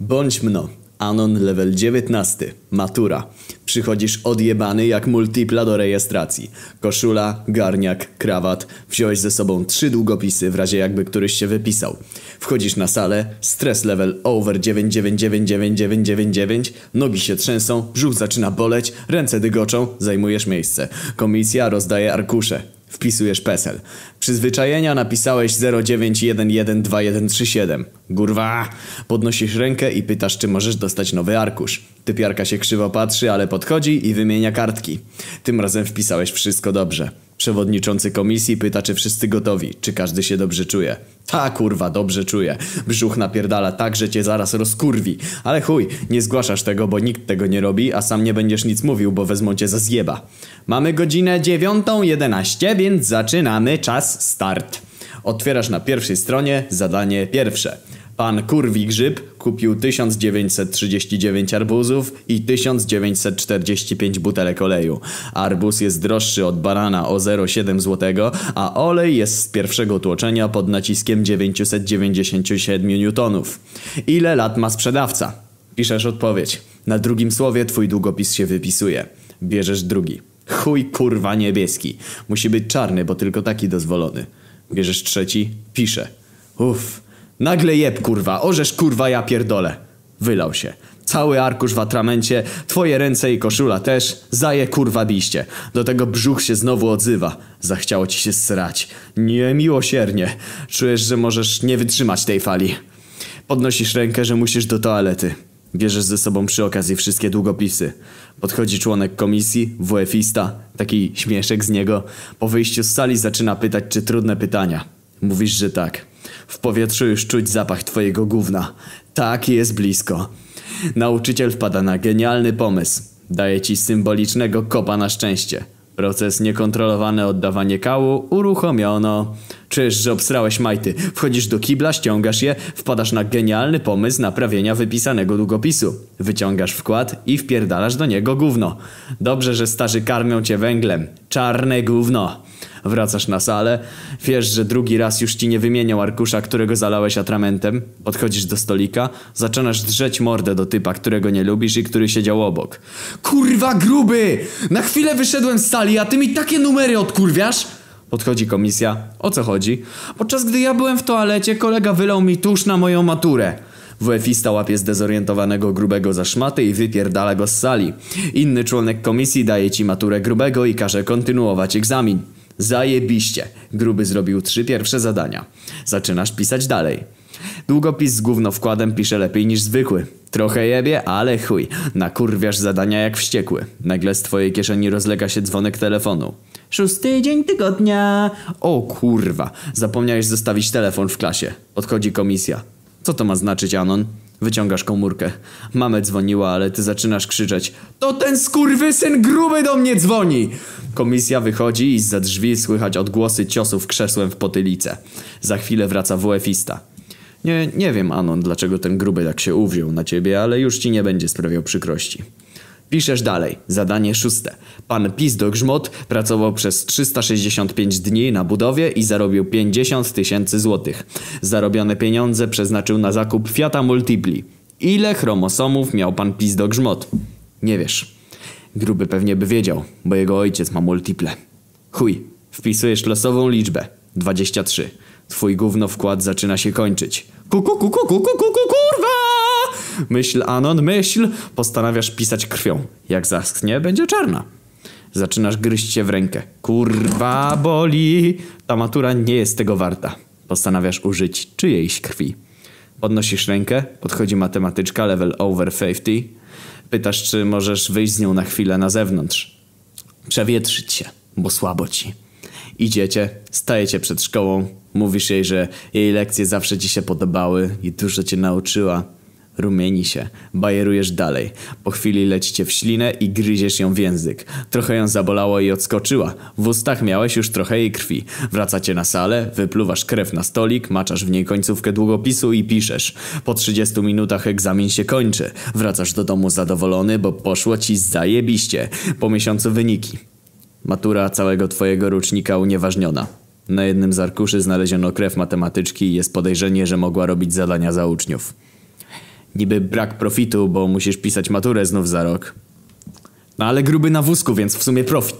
Bądź mno. Anon level 19. Matura. Przychodzisz odjebany jak multipla do rejestracji. Koszula, garniak, krawat. Wziąłeś ze sobą trzy długopisy w razie jakby któryś się wypisał. Wchodzisz na salę, stres level over 999999, nogi się trzęsą, brzuch zaczyna boleć, ręce dygoczą, zajmujesz miejsce. Komisja rozdaje arkusze. Wpisujesz PESEL. Przyzwyczajenia napisałeś 09112137. Gurwa! Podnosisz rękę i pytasz, czy możesz dostać nowy arkusz. Typiarka się krzywo patrzy, ale podchodzi i wymienia kartki. Tym razem wpisałeś wszystko dobrze. Przewodniczący komisji pyta, czy wszyscy gotowi, czy każdy się dobrze czuje. Ta kurwa, dobrze czuje. Brzuch napierdala tak, że cię zaraz rozkurwi. Ale chuj, nie zgłaszasz tego, bo nikt tego nie robi, a sam nie będziesz nic mówił, bo wezmą cię za zjeba. Mamy godzinę 9.11, więc zaczynamy. Czas start. Otwierasz na pierwszej stronie zadanie pierwsze. Pan Kurwi Grzyb kupił 1939 arbuzów i 1945 butelek oleju. Arbuz jest droższy od banana o 0,7 zł, a olej jest z pierwszego tłoczenia pod naciskiem 997 newtonów. Ile lat ma sprzedawca? Piszesz odpowiedź. Na drugim słowie twój długopis się wypisuje. Bierzesz drugi. Chuj kurwa niebieski. Musi być czarny, bo tylko taki dozwolony. Bierzesz trzeci. Pisze. Uff. Nagle jeb kurwa, orzesz kurwa ja pierdolę. Wylał się. Cały arkusz w atramencie, twoje ręce i koszula też, zaje kurwa biście. Do tego brzuch się znowu odzywa. Zachciało ci się srać. Niemiłosiernie. Czujesz, że możesz nie wytrzymać tej fali. Podnosisz rękę, że musisz do toalety. Bierzesz ze sobą przy okazji wszystkie długopisy. Podchodzi członek komisji, WF-ista, taki śmieszek z niego. Po wyjściu z sali zaczyna pytać, czy trudne pytania. Mówisz, że tak. W powietrzu już czuć zapach twojego gówna. Tak, jest blisko. Nauczyciel wpada na genialny pomysł. Daje ci symbolicznego kopa na szczęście. Proces niekontrolowane oddawanie kału uruchomiono. Czujesz, że obsrałeś majty. Wchodzisz do kibla, ściągasz je, wpadasz na genialny pomysł naprawienia wypisanego długopisu. Wyciągasz wkład i wpierdalasz do niego gówno. Dobrze, że starzy karmią cię węglem. Czarne gówno. Wracasz na salę, wiesz, że drugi raz już ci nie wymieniał arkusza, którego zalałeś atramentem. Podchodzisz do stolika, zaczynasz drzeć mordę do typa, którego nie lubisz i który siedział obok. Kurwa gruby! Na chwilę wyszedłem z sali, a ty mi takie numery odkurwiasz? Podchodzi komisja. O co chodzi? Podczas gdy ja byłem w toalecie, kolega wylał mi tusz na moją maturę. WF-ista łapie zdezorientowanego grubego za szmaty i wypierdala go z sali. Inny członek komisji daje ci maturę grubego i każe kontynuować egzamin. Zajebiście. Gruby zrobił trzy pierwsze zadania. Zaczynasz pisać dalej. Długopis z gówno wkładem pisze lepiej niż zwykły. Trochę jebie, ale chuj. Nakurwiasz zadania jak wściekły. Nagle z twojej kieszeni rozlega się dzwonek telefonu. Szósty dzień tygodnia. O kurwa. Zapomniałeś zostawić telefon w klasie. Odchodzi komisja. Co to ma znaczyć, Anon? Wyciągasz komórkę. Mamę dzwoniła, ale ty zaczynasz krzyczeć. To ten skurwysyn gruby do mnie dzwoni! Komisja wychodzi i za drzwi słychać odgłosy ciosów krzesłem w potylicę. Za chwilę wraca WF-ista. Nie, nie wiem, Anon, dlaczego ten gruby tak się uwziął na ciebie, ale już ci nie będzie sprawiał przykrości. Piszesz dalej. Zadanie szóste. Pan Pizdok Grzmot pracował przez 365 dni na budowie i zarobił 50 tysięcy złotych. Zarobione pieniądze przeznaczył na zakup Fiata Multipli. Ile chromosomów miał pan Pizdok Grzmot? Nie wiesz. Gruby pewnie by wiedział, bo jego ojciec ma multiple. Chuj. Wpisujesz losową liczbę. 23. Twój gówno wkład zaczyna się kończyć. Kuku, kuku, kuku, kuku, kurwa! Myśl, Anon, myśl. Postanawiasz pisać krwią. Jak zaschnie, będzie czarna. Zaczynasz gryźć się w rękę. Kurwa, boli. Ta matura nie jest tego warta. Postanawiasz użyć czyjejś krwi. Podnosisz rękę, podchodzi matematyczka, level over 50. Pytasz, czy możesz wyjść z nią na chwilę na zewnątrz. Przewietrzyć się, bo słabo ci. Idziecie, stajecie przed szkołą, mówisz jej, że jej lekcje zawsze ci się podobały i dużo cię nauczyła. Rumieni się, bajerujesz dalej. Po chwili lecicie w ślinę i gryziesz ją w język. Trochę ją zabolało i odskoczyła. W ustach miałeś już trochę jej krwi. Wracacie na salę, wypluwasz krew na stolik, maczasz w niej końcówkę długopisu i piszesz. Po 30 minutach egzamin się kończy. Wracasz do domu zadowolony, bo poszło ci zajebiście. Po miesiącu wyniki. Matura całego twojego rocznika unieważniona. Na jednym z arkuszy znaleziono krew matematyczki i jest podejrzenie, że mogła robić zadania za uczniów. Niby brak profitu, bo musisz pisać maturę znów za rok. No ale gruby na wózku, więc w sumie profit.